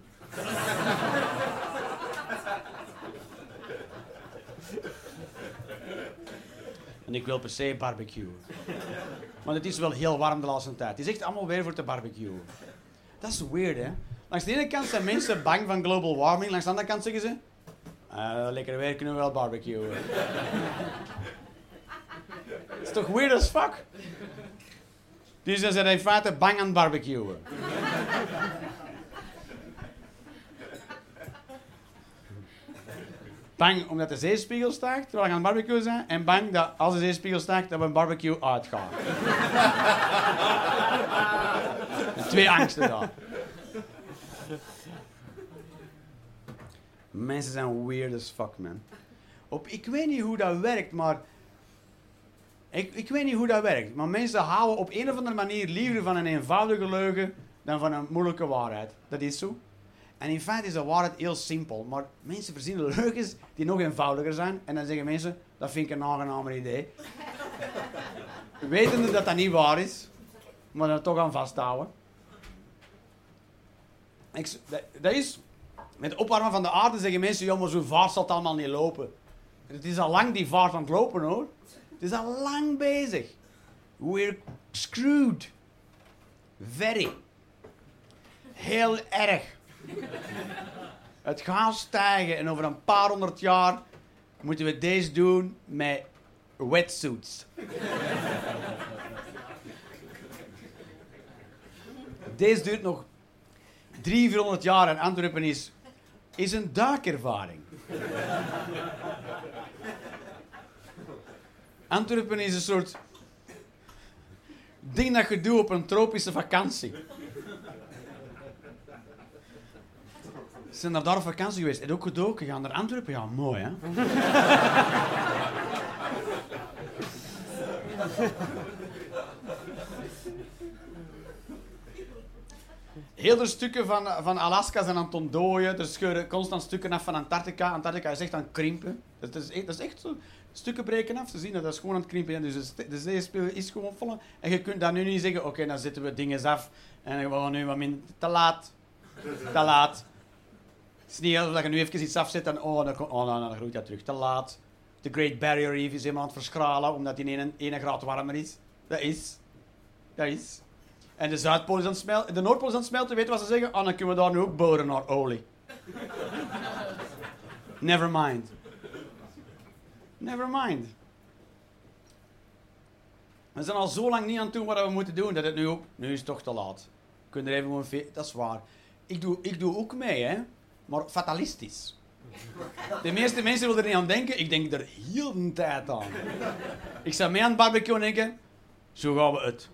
en ik wil per se barbecue. Maar het is wel heel warm de laatste tijd. Het is echt allemaal weer voor te barbecue. Dat is weird, hè? Langs de ene kant zijn mensen bang van global warming, langs de andere kant zeggen ze... "Ah, lekker weer kunnen we wel barbecuen. Het is toch weird as fuck? Dus ze zijn in feite bang aan barbecuen. Bang omdat de zeespiegel stijgt terwijl we aan het barbecuen zijn. En bang dat als de zeespiegel stijgt, dat we een barbecue uitgaan. Twee angsten daar. Mensen zijn weird as fuck, man. Op, ik weet niet hoe dat werkt, maar Ik, ik weet niet hoe dat werkt, maar mensen houden op een of andere manier liever van een eenvoudige leugen dan van een moeilijke waarheid. Dat is zo. En in feite is de waarheid heel simpel, maar mensen verzinnen leugens die nog eenvoudiger zijn. En dan zeggen mensen, dat vind ik een aangenamer idee. Wetende dat dat niet waar is, maar er toch aan vasthouden. Ik, dat, is, met het opwarmen van de aarde zeggen mensen, ja maar zo vaart zal het allemaal niet lopen. Het is al lang die vaart aan het lopen hoor. Het is al lang bezig. We're screwed. Very. Heel erg. Het gaat stijgen en over een paar honderd jaar moeten we deze doen met wetsuits. deze duurt nog 300, 400 jaar en Antwerpen is, is een duikervaring. Antwerpen is een soort ding dat je doet op een tropische vakantie. Ze zijn daar op vakantie geweest. En ook gedoken gaan naar Antwerpen. Ja, mooi hè. Heel de stukken van, van Alaska zijn aan het ontdooien. Er scheuren constant stukken af van Antarctica. Antarctica is echt aan het krimpen. Dat is, dat is echt zo. Stukken breken af. Ze zien dat dat is gewoon aan het krimpen. Dus de zeespeel is gewoon vol. En je kunt dan nu niet zeggen: oké, dan zetten we dingen af. En we nu wat minder. Te laat. Te laat. Het is niet dat je nu even iets afzet en oh, dan, oh, nou, dan groeit dat terug. Te laat. De Great Barrier Reef is helemaal aan het verschralen omdat die 1, 1 graad warmer is. Dat is. Dat is. En de Zuidpool is aan het smelten. De Noordpool is aan het smelten. Weet je wat ze zeggen? Oh, dan kunnen we daar nu ook boren naar olie. Never mind. Never mind. We zijn al zo lang niet aan het doen wat we moeten doen, dat het nu ook... Nu is het toch te laat. Kunnen er even een... Dat is waar. Ik doe, ik doe ook mee, hè. Maar fatalistisch. De meeste mensen willen er niet aan denken. Ik denk er heel de tijd aan. Ik sta mee aan het barbecue en denken... Zo gaan we het.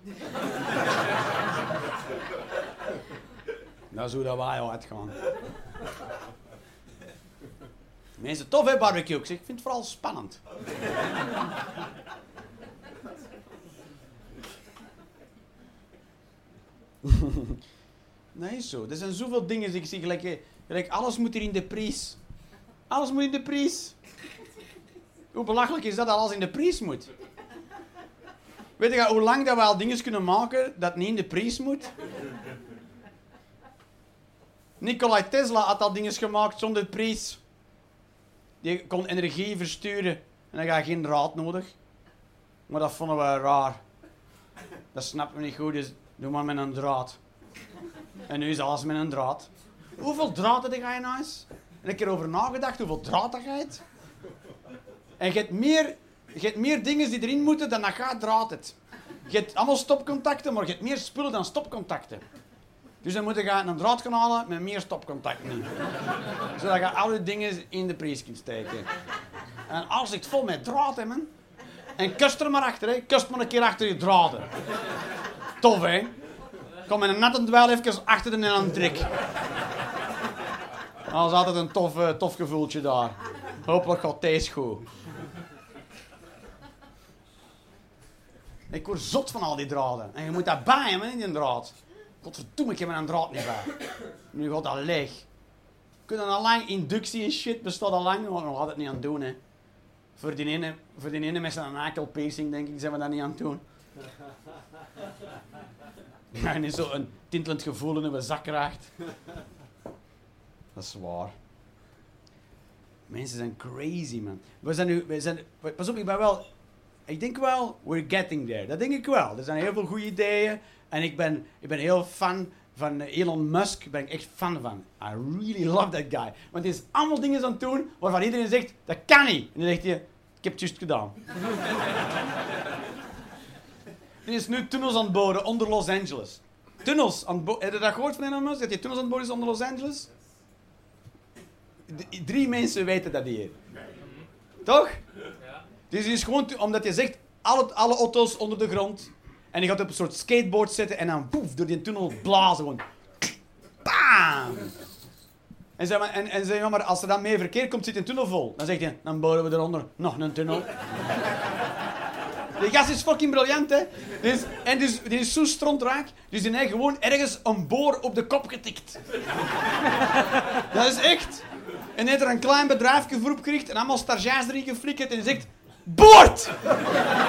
nou, zo dat wij uitgaan. Mensen, tof hè, barbecue? Ik zeg, ik vind het vooral spannend. nee, zo. Er zijn zoveel dingen die ik zie. Gelijk, gelijk, alles moet hier in de prijs. Alles moet in de prijs. Hoe belachelijk is dat alles in de prijs moet? Weet je hoe lang dat we al dingen kunnen maken dat niet in de prijs moet? Nikolai Tesla had al dingen gemaakt zonder prijs. Die kon energie versturen en dan ga geen draad nodig. Maar dat vonden we raar. Dat snappen we niet goed, dus doe maar met een draad. En nu is alles met een draad. Hoeveel draad heb je nou eens? En ik heb erover nagedacht hoeveel draad. En je hebt meer je hebt meer dingen die erin moeten dan dat gaat draad het. Je hebt allemaal stopcontacten, maar je hebt meer spullen dan stopcontacten. Dus dan moet je een draad gaan halen met meer stopcontacten. Zodat je alle dingen in de prijs kunt steken. En als ik het vol met draad heb. En kust er maar achter, hè. Kust maar een keer achter je draden. Tof, hè. Kom met een natte dweil even achter de aan trek. Dat is altijd een tof, uh, tof gevoeltje daar. Hopelijk gaat deze goed. Ik word zot van al die draden. En je moet dat bij hebben in die draad. Godverdomme, ik heb een draad niet bij. Nu gaat dat leeg. Kunnen al lang inductie en shit bestaat al lang, maar we gaan het niet aan doen. Hè. Voor die ene, voor die ene met zijn nakelpacing, denk ik, zijn we dat niet aan het doen. En is zo een tintelend gevoel in uw zak raakt. Dat is waar. Mensen zijn crazy, man. We zijn nu, we zijn, pas op, ik ben wel ik denk wel, we're getting there. Dat denk ik wel. Er zijn heel veel goede ideeën. En ik ben, ik ben heel fan van Elon Musk. Ben ik echt fan van. I really love that guy. Want hij is allemaal dingen aan het doen waarvan iedereen zegt, dat kan niet. En dan zegt hij, ik heb het juist gedaan. er is nu tunnels aan het bouwen onder Los Angeles. Tunnels aan het bouwen. Heb je dat gehoord van Elon Musk? Dat je tunnels aan het bouwen is onder Los Angeles? Drie mensen weten dat hier. Toch? Dus het is gewoon omdat je zegt, alle, alle auto's onder de grond. En je gaat op een soort skateboard zitten en dan poef, door die tunnel blazen. Gewoon. Bam! En zeg maar, en, en zeg maar, als er dan meer verkeer komt, zit een tunnel vol. Dan zeg je, dan bouwen we eronder nog een tunnel. Die gast is fucking briljant, hè. Dus, en dus, die is zo strontraak, dus die heeft gewoon ergens een boor op de kop getikt. Dat is echt. En heeft er een klein bedrijfje voor opgericht en allemaal stagiaires erin geflikkerd en zegt... Boord!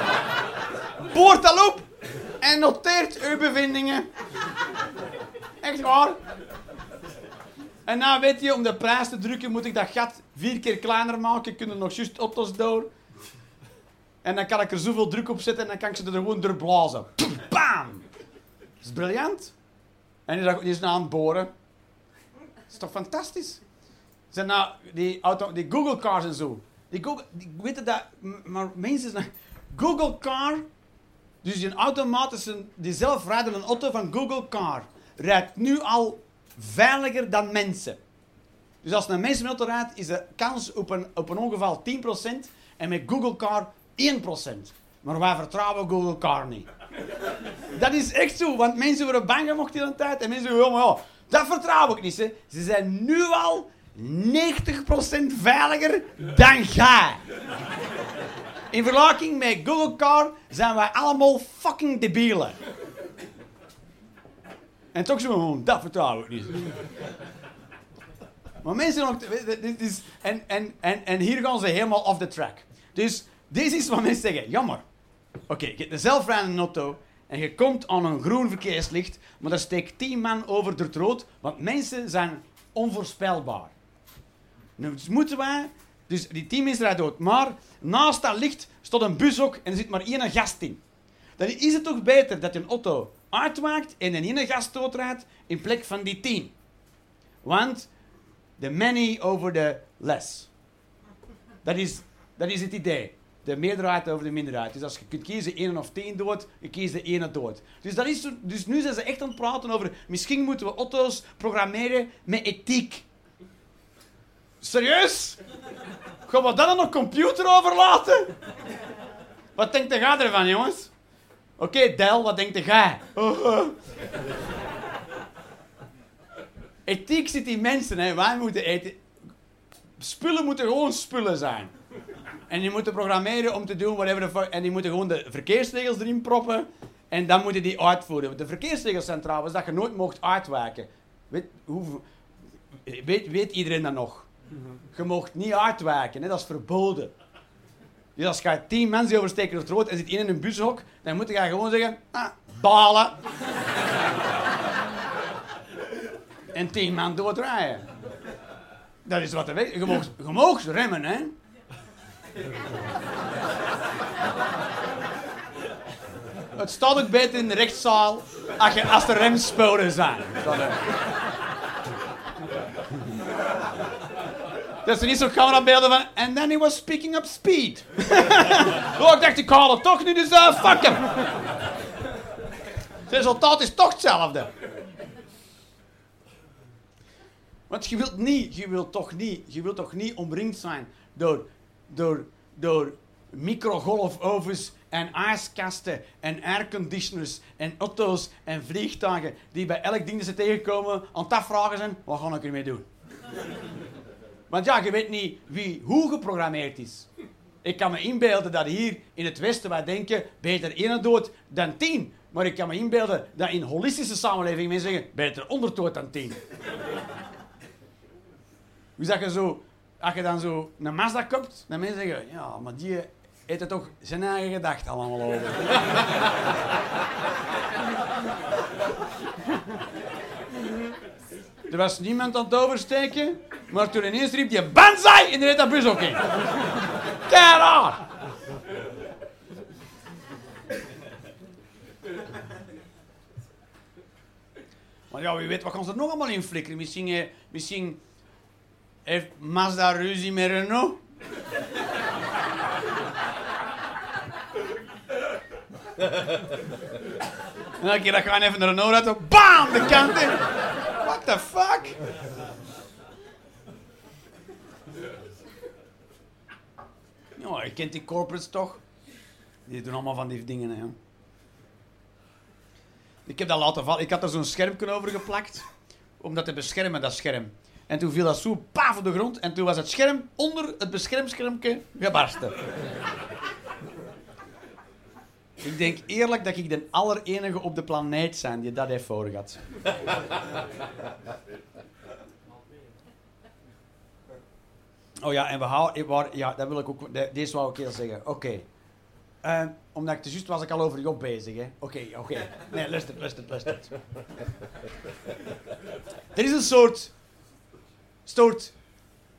Boord al op en noteert uw bevindingen. Echt waar. En nou weet je, om de prijs te drukken moet ik dat gat vier keer kleiner maken. Kunnen nog juist auto's door. En dan kan ik er zoveel druk op zetten en dan kan ik ze er gewoon door blazen. Bam! Dat is briljant. En die is nou aan het boren. Dat is toch fantastisch? Zijn nou die, auto, die Google cars en zo. Die Google, weet dat, maar mensen. Google car, dus een automatische, die zelfrijdende auto van Google car, rijdt nu al veiliger dan mensen. Dus als een mens met auto rijdt, is de kans op een, op een ongeval 10% en met Google car 1%. Maar wij vertrouwen Google car niet. Dat is echt zo, want mensen worden bang gemaakt in een tijd en mensen zeggen, oh, dat vertrouw ik niet. Ze zijn nu al 90% veiliger dan jij. In vergelijking met Google Car zijn wij allemaal fucking debielen. En toch zo gewoon, dat vertrouw ik niet. Maar mensen nog... Dit is, en, en, en, en hier gaan ze helemaal off the track. Dus dit is wat mensen zeggen. Jammer. Oké, je hebt een zelfrijdende auto en je komt aan een groen verkeerslicht, maar daar steekt tien man over het rood, want mensen zijn onvoorspelbaar. Dus moeten wij... Dus die tien mensen rijden dood. Maar naast dat licht staat een bus ook en er zit maar één gast in. Dan is het toch beter dat je een auto uitwaakt en een ene gast doodrijdt in plek van die tien. Want the many over the less. Dat is, dat is het idee. De meerderheid over de minderheid. Dus als je kunt kiezen één of tien dood, je kiest de ene dood. Dus, dat is, dus nu zijn ze echt aan het praten over... Misschien moeten we auto's programmeren met ethiek. Serieus? Gaan we dat aan een computer overlaten? Wat denkt de jij ervan, jongens? Oké, okay, Del, wat denkt jij? Ethiek zit in mensen, hè. Wij moeten eten. Spullen moeten gewoon spullen zijn. En die moeten programmeren om te doen whatever the En die moeten gewoon de verkeersregels erin proppen. En dan moeten die uitvoeren. De verkeersregels zijn trouwens dat je nooit mocht uitwijken. Weet, hoe, weet, weet iedereen dat nog? Je mocht niet uitwijken, hè? dat is verboden. Dus als je tien mensen oversteken op het rood en zit in een bushok, dan moet je gewoon zeggen, ah, balen. en tien man doodrijden. Dat is wat er weet. Je mag, je remmen, hè. Het staat ook beter in de rechtszaal als, je, als er remsporen zijn. Dat er niet zo'n camerabeelden van... And then he was speaking up speed. oh, ik dacht, ik haal het toch nu, dus uh, fuck hem. Het resultaat is toch hetzelfde. Want je wilt niet, je wilt toch niet, je wilt toch niet omringd zijn door, door, door microgolfovens en ijskasten en airconditioners en auto's en vliegtuigen die bij elk ding dat ze tegenkomen aan het afvragen zijn, wat ga ik ermee doen? Want ja, je weet niet wie hoe geprogrammeerd is. Ik kan me inbeelden dat hier in het Westen wij denken, beter één dood dan tien. Maar ik kan me inbeelden dat in holistische samenleving mensen zeggen, beter onder dood dan tien. Hoe zeg je zo, als je dan zo een Mazda koopt, dan mensen zeggen, ja, maar die heeft er toch zijn eigen gedachten allemaal over. er was niemand aan het oversteken. Maar toen ineens riep je banzai en reed dat bus ook in. Kei Maar ja, wie weet wat kan ze er nog allemaal in flikkeren. Misschien, eh, misschien heeft Mazda ruzie met Renault. en dan keer dat gaan even naar Renault uit, bam, de kant in. What the fuck? Ja, je kent die corporates toch? Die doen allemaal van die dingen, hè. Ik heb dat laten vallen. Ik had er zo'n schermpje over geplakt. Om dat te beschermen, dat scherm. En toen viel dat zo paf op de grond. En toen was het scherm onder het beschermschermpje gebarsten. Ik denk eerlijk dat ik de allerenige op de planeet ben die dat heeft voorgehad. Oh ja, en we houden... Ja, dat wil ik ook... Deze wou ik heel zeggen. Oké. Uh, omdat ik te juist was ik al over Job bezig, hè. Oké, oké. Nee, luister, luister, luister. er is een soort... soort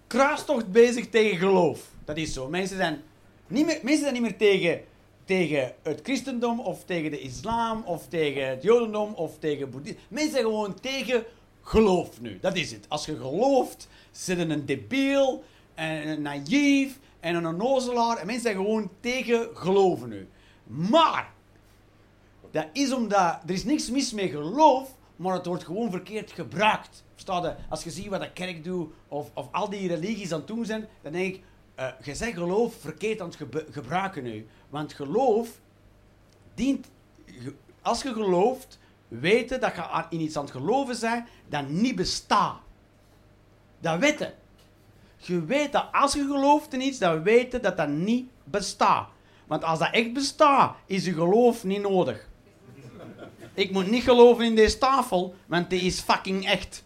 kruistocht bezig tegen geloof. Dat is zo. Mensen zijn niet meer, mensen zijn niet meer tegen, tegen het christendom of tegen de islam of tegen het jodendom of tegen boeddhisme. Mensen zijn gewoon tegen geloof nu. Dat is het. Als je gelooft, zit je een debiel en een naïef en een onnozelaar. En mensen zijn gewoon tegen geloven nu. Maar, dat is omdat er is niks mis met geloof, maar het wordt gewoon verkeerd gebruikt. Als je ziet wat de kerk doet, of, of al die religies aan het doen zijn, dan denk ik, uh, je zegt geloof verkeerd aan het gebruiken nu. Want geloof dient, als je gelooft, weten dat je in iets aan het geloven bent dat niet bestaat. Dat weten. Je weet dat als je gelooft in iets, dat weten dat dat niet bestaat. Want als dat echt bestaat, is je geloof niet nodig. Ik moet niet geloven in deze tafel, want die is fucking echt.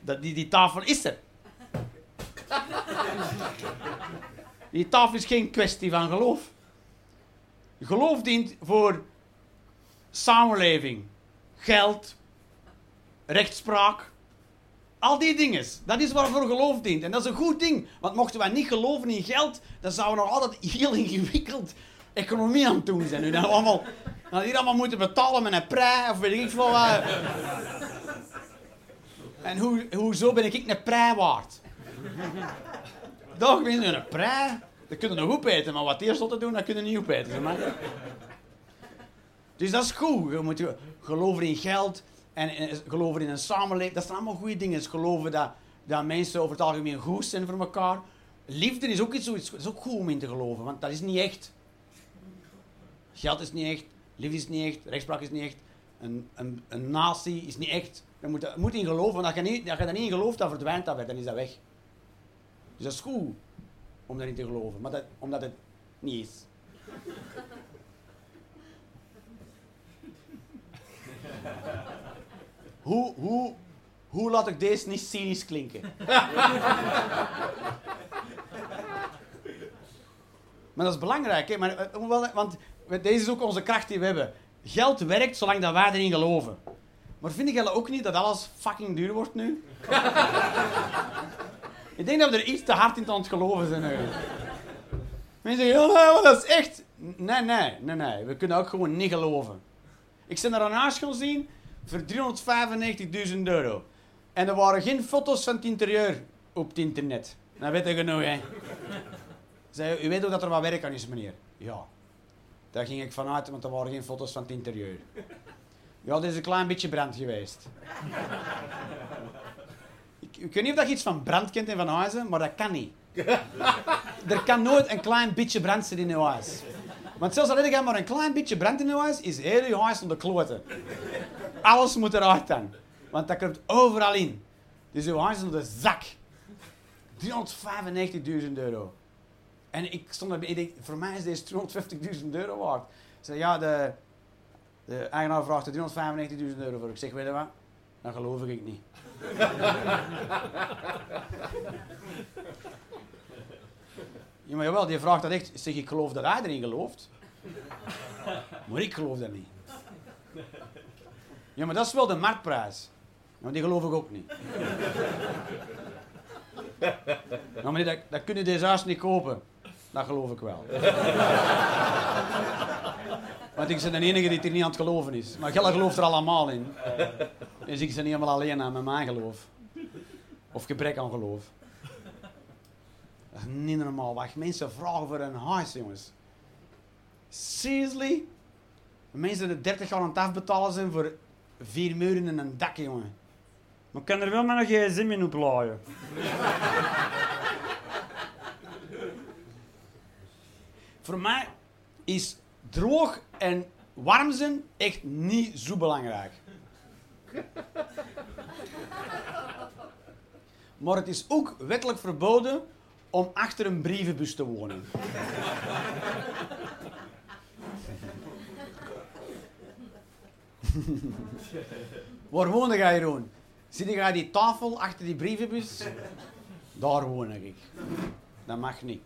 Dat, die, die tafel is er. Die tafel is geen kwestie van geloof. Geloof dient voor samenleving, geld, rechtspraak, al die dingen. Dat is waarvoor geloof dient. En dat is een goed ding. Want mochten wij niet geloven in geld, dan zouden we nog altijd heel ingewikkeld economie aan het doen zijn. Nu dan allemaal, hier allemaal moeten betalen met een prij of weet ik veel wat. En hoe, hoezo ben ik een prij waard? Toch, mensen, een prei. Dat kunnen nog opeten, maar wat eerst te doen, dat kunnen niet opeten. Maar. Dus dat is goed. Je moet geloven in geld en, en geloven in een samenleving. Dat zijn allemaal goede dingen. Geloven dat, dat mensen over het algemeen goed zijn voor elkaar. Liefde is ook iets is ook goed om in te geloven, want dat is niet echt. Geld is niet echt, liefde is niet echt, rechtspraak is niet echt, een, een, een natie is niet echt. Je moet, je moet in geloven, want als je, niet, als je daar niet in gelooft, dan verdwijnt dat weer, dan is dat weg. Dus dat is goed om daarin te geloven, maar dat, omdat het niet is. hoe, hoe, hoe laat ik deze niet cynisch klinken? maar dat is belangrijk, hè? Maar, eh, want deze is ook onze kracht die we hebben. Geld werkt zolang dat wij erin geloven. Maar vind jij ook niet dat alles fucking duur wordt nu? Ik denk dat we er iets te hard in aan het geloven zijn. Mensen zeggen, oh, dat is echt... Nee, nee, nee, nee. We kunnen ook gewoon niet geloven. Ik ben er een huis gaan zien voor 395.000 euro. En er waren geen foto's van het interieur op het internet. Dat weet je genoeg, hè. Zei, u weet ook dat er wat werk aan is, meneer. Ja. Daar ging ik vanuit, want er waren geen foto's van het interieur. Ja, er is een klein beetje brand geweest. Ik, weet niet of je iets van brand kent in Van Huizen, maar dat kan niet. er kan nooit een klein beetje brand zitten in je huis. Want zelfs al heb je maar een klein beetje brand in je huis, is heel je huis onder kloten. Alles moet eruit dan. Want dat komt overal in. Dus je huis is onder de zak. 395.000 euro. En ik stond erbij, ik denk, voor mij is deze 250.000 euro waard. Ik zei, ja, de, de eigenaar vraagt er 395.000 euro voor. Ik zeg, weet je wat? Dan geloof ik niet. ja, maar jawel, die vraagt dat echt. Zeg, ik geloof dat hij erin gelooft. Maar ik geloof dat niet. Ja, maar dat is wel de marktprijs. Maar die geloof ik ook niet. Nou, meneer, dat, dat kun je deze huis niet kopen. Dat geloof ik wel. Want ik ben de enige die er niet aan het geloven is. Maar Gelle gelooft er allemaal in. Dus ik ben helemaal alleen aan met mijn geloof. Of gebrek aan geloof. Dat is niet normaal. Wat mensen vragen voor een huis, jongens. Seriously? Mensen die 30 jaar aan het afbetalen zijn voor vier muren en een dak, jongen. Maar ik kan er wel met een gsm in oplaaien. voor mij is droog en warm zijn echt niet zo belangrijk. Maar het is ook wettelijk verboden om achter een brievenbus te wonen. Waar woonde jij, Jeroen? Zit jij die tafel achter die brievenbus? Daar woon ik. Dat mag niet.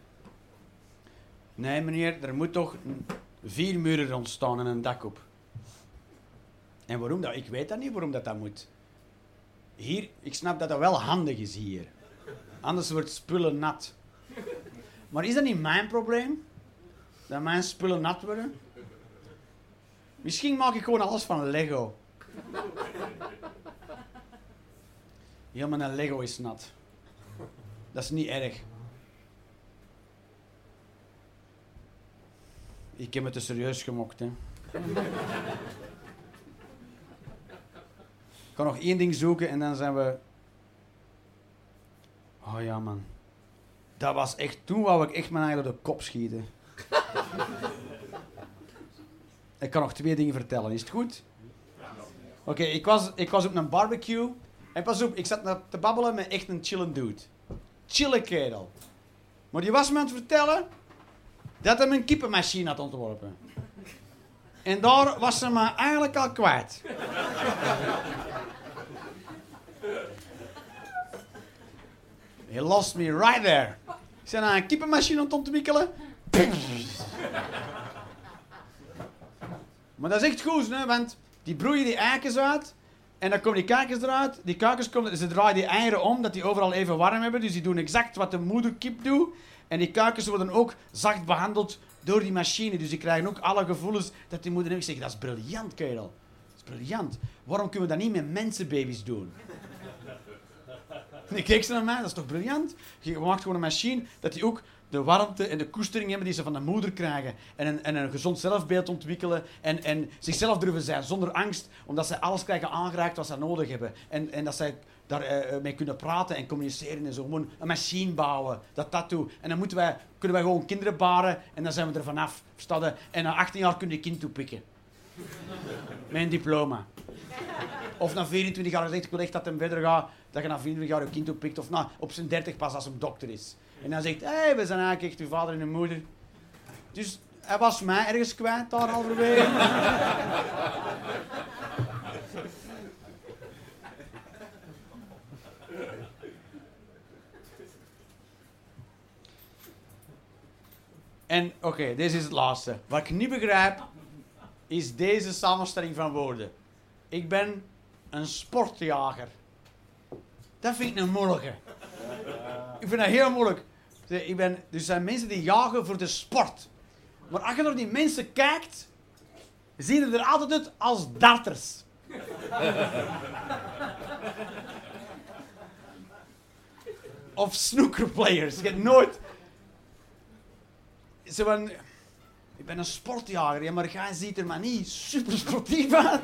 Nee, meneer, er moet toch vier muren ontstaan en een dak op. En waarom dat? Ik weet dat niet waarom dat, dat moet. Hier, ik snap dat dat wel handig is hier. Anders wordt spullen nat. Maar is dat niet mijn probleem? Dat mijn spullen nat worden? Misschien maak ik gewoon alles van Lego. Heel mijn Lego is nat. Dat is niet erg. Ik heb het te serieus gemokt, hè. Ik kan nog één ding zoeken en dan zijn we... Oh ja, man. Dat was echt... Toen wou ik echt mijn eigen de kop schieten. ik kan nog twee dingen vertellen. Is het goed? Oké, ik, was, ik was op een barbecue. En pas op, ik zat te babbelen met echt een chillen dude. Chille kerel. Maar die was me aan het vertellen dat hij een kippenmachine had ontworpen. En daar was ze me eigenlijk al kwijt. He lost me right there. Ik zijn nou een kippenmachine aan het ontwikkelen. maar dat is echt goed, hè, want die broeien die eikens uit. En dan komen die kakers eruit. Die kakers komen, ze draaien die eieren om, dat die overal even warm hebben. Dus die doen exact wat de moederkip doet. En die kuikens worden ook zacht behandeld door die machine. Dus die krijgen ook alle gevoelens dat die moeder heeft. Ik zeg, dat is briljant, kerel. Dat is briljant. Waarom kunnen we dat niet met mensenbaby's doen? En ik keek ze naar mij, dat is toch briljant? Je maakt gewoon een machine dat die ook de warmte en de koestering hebben die ze van de moeder krijgen. En een, en een gezond zelfbeeld ontwikkelen. En, en zichzelf durven zijn zonder angst, omdat ze alles krijgen aangeraakt wat ze nodig hebben. En, en dat zij daarmee uh, mee kunnen praten en communiceren en zo. Een machine bouwen, dat dat doet. En dan moeten wij, kunnen wij gewoon kinderen baren en dan zijn we er vanaf. Verstaden? En na 18 jaar kun je kind toepikken. Een diploma. Of na 24 jaar zegt ik wil echt dat hem verder gaat, dat je na 24 jaar je kind oppikt. Of na, op zijn 30 pas als een dokter is. En dan zegt hé, hey, we zijn eigenlijk echt uw vader en uw moeder. Dus hij was mij ergens kwijt daar halverwege. En oké, deze is het laatste. Wat ik niet begrijp, is deze samenstelling van woorden. Ik ben een sportjager. Dat vind ik een moeilijke. Ik vind dat heel moeilijk. Ik ben, dus er zijn mensen die jagen voor de sport. Maar als je naar die mensen kijkt, zien ze er altijd uit als darters. of snookerplayers. Je hebt nooit... Ze van, ik ben een sportjager, ja, maar jij ziet er maar niet super sportief uit.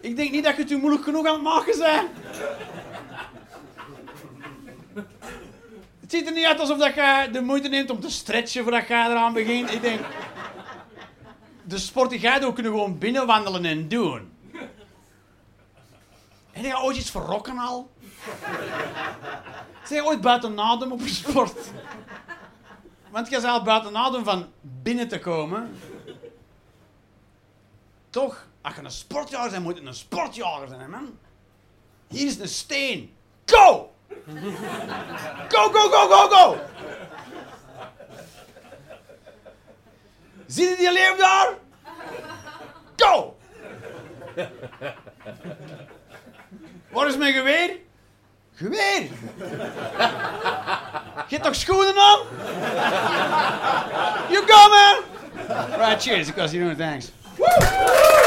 Ik denk niet dat je het je moeilijk genoeg aan het maken bent. Het ziet er niet uit alsof dat je de moeite neemt om te stretchen voordat je eraan begint. Ik denk, de sport die jij doet, kunnen gewoon binnenwandelen en doen. Heb je ooit iets verrokken al? Zijn je ooit buiten adem op je sport? Want je zal buiten adem van binnen te komen. Toch? Als je een sportjager bent, moet je een sportjager zijn, man. Hier is een steen. Go! Go, go, go, go, go! Zie je die leeuw daar? Go! Waar is mijn geweer? Je hebt toch schoenen aan? You go, man! Right, cheers, because you know, thanks. Woo!